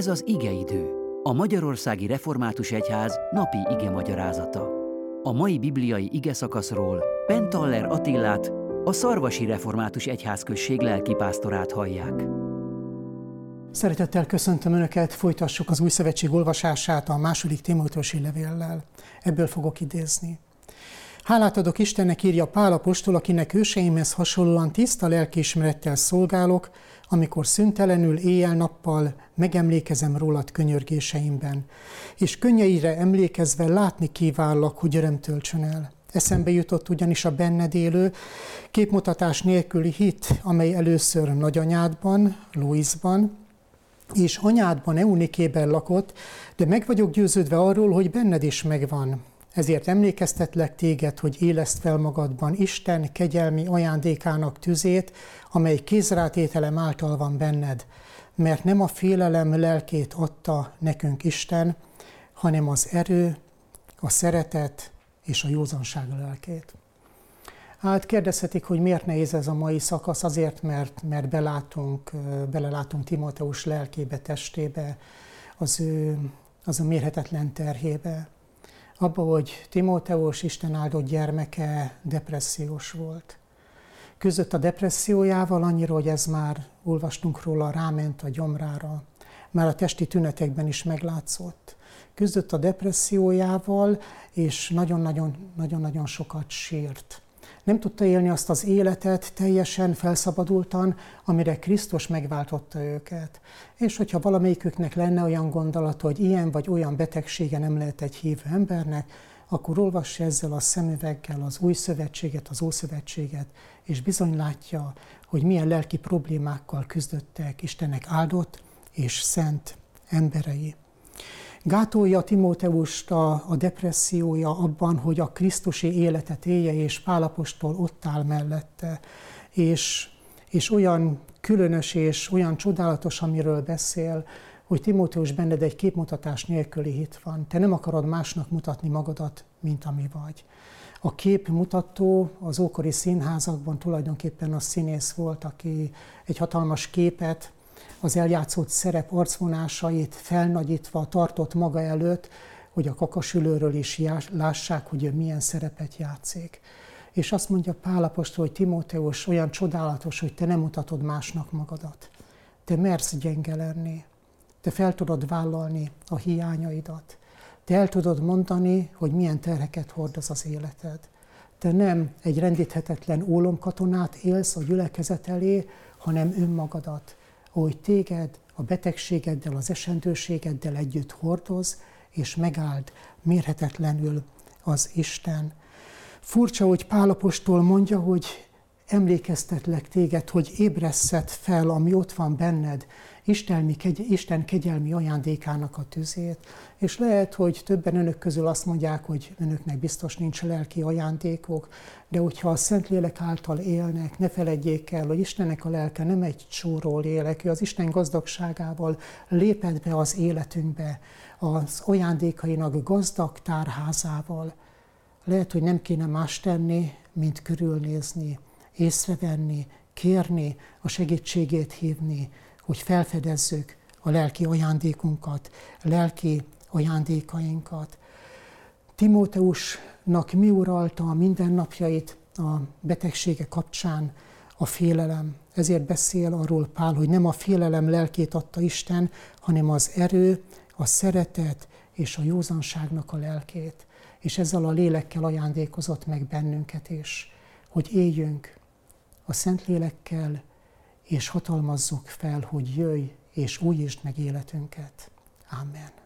Ez az igeidő, a Magyarországi Református Egyház napi ige magyarázata. A mai bibliai ige szakaszról Pentaller Attillát, a Szarvasi Református Egyházközség lelkipásztorát hallják. Szeretettel köszöntöm Önöket, folytassuk az új szövetség olvasását a második Timóteusi levéllel. Ebből fogok idézni. Hálát adok Istennek, írja Pál apostol, akinek őseimhez hasonlóan tiszta lelkiismerettel szolgálok, amikor szüntelenül éjjel-nappal megemlékezem rólad könyörgéseimben, és könnyeire emlékezve látni kívállak, hogy öröm töltsön el. Eszembe jutott ugyanis a benned élő, képmutatás nélküli hit, amely először nagyanyádban, Louisban, és anyádban, Eunikében lakott, de meg vagyok győződve arról, hogy benned is megvan. Ezért emlékeztetlek téged, hogy éleszt fel magadban Isten kegyelmi ajándékának tüzét, amely kézrátételem által van benned, mert nem a félelem lelkét adta nekünk Isten, hanem az erő, a szeretet és a józanság lelkét. Hát kérdezhetik, hogy miért nehéz ez a mai szakasz, azért, mert, mert belátunk, belelátunk Timóteus lelkébe, testébe, az ő az a mérhetetlen terhébe, abba, hogy Timóteus Isten áldott gyermeke depressziós volt. Között a depressziójával annyira, hogy ez már, olvastunk róla, ráment a gyomrára, már a testi tünetekben is meglátszott. Között a depressziójával, és nagyon-nagyon sokat sírt nem tudta élni azt az életet teljesen felszabadultan, amire Krisztus megváltotta őket. És hogyha valamelyiküknek lenne olyan gondolat, hogy ilyen vagy olyan betegsége nem lehet egy hívő embernek, akkor olvassa ezzel a szemüveggel az új szövetséget, az ószövetséget, és bizony látja, hogy milyen lelki problémákkal küzdöttek Istennek áldott és szent emberei. Gátolja Timóteust a, a depressziója abban, hogy a Krisztusi életet élje, és Pálapostól ott áll mellette, és, és olyan különös és olyan csodálatos, amiről beszél, hogy Timóteus benned egy képmutatás nélküli hit van. Te nem akarod másnak mutatni magadat, mint ami vagy. A képmutató az ókori színházakban tulajdonképpen a színész volt, aki egy hatalmas képet az eljátszott szerep arcvonásait felnagyítva tartott maga előtt, hogy a kakasülőről is lássák, hogy ő milyen szerepet játszik. És azt mondja Pálapostól, hogy Timóteus olyan csodálatos, hogy te nem mutatod másnak magadat. Te mersz gyenge lenni. Te fel tudod vállalni a hiányaidat. Te el tudod mondani, hogy milyen terheket hordoz az életed. Te nem egy rendíthetetlen ólomkatonát élsz a gyülekezet elé, hanem önmagadat ahogy téged a betegségeddel, az esendőségeddel együtt hordoz, és megáld mérhetetlenül az Isten. Furcsa, hogy Pálapostól mondja, hogy emlékeztetlek téged, hogy ébreszed fel, ami ott van benned, Istenmi, Isten kegyelmi ajándékának a tüzét. És lehet, hogy többen önök közül azt mondják, hogy önöknek biztos nincs lelki ajándékok, de hogyha a Szentlélek által élnek, ne feledjék el, hogy Istennek a lelke nem egy csóról élek, ő az Isten gazdagságával lépett be az életünkbe, az ajándékainak gazdag tárházával. Lehet, hogy nem kéne más tenni, mint körülnézni, észrevenni, kérni, a segítségét hívni, hogy felfedezzük a lelki ajándékunkat, lelki ajándékainkat. Timóteusnak mi uralta a mindennapjait a betegsége kapcsán? A félelem. Ezért beszél arról Pál, hogy nem a félelem lelkét adta Isten, hanem az erő, a szeretet és a józanságnak a lelkét. És ezzel a lélekkel ajándékozott meg bennünket is, hogy éljünk a Szentlélekkel, és hatalmazzuk fel, hogy jöjj és újítsd meg életünket. Amen.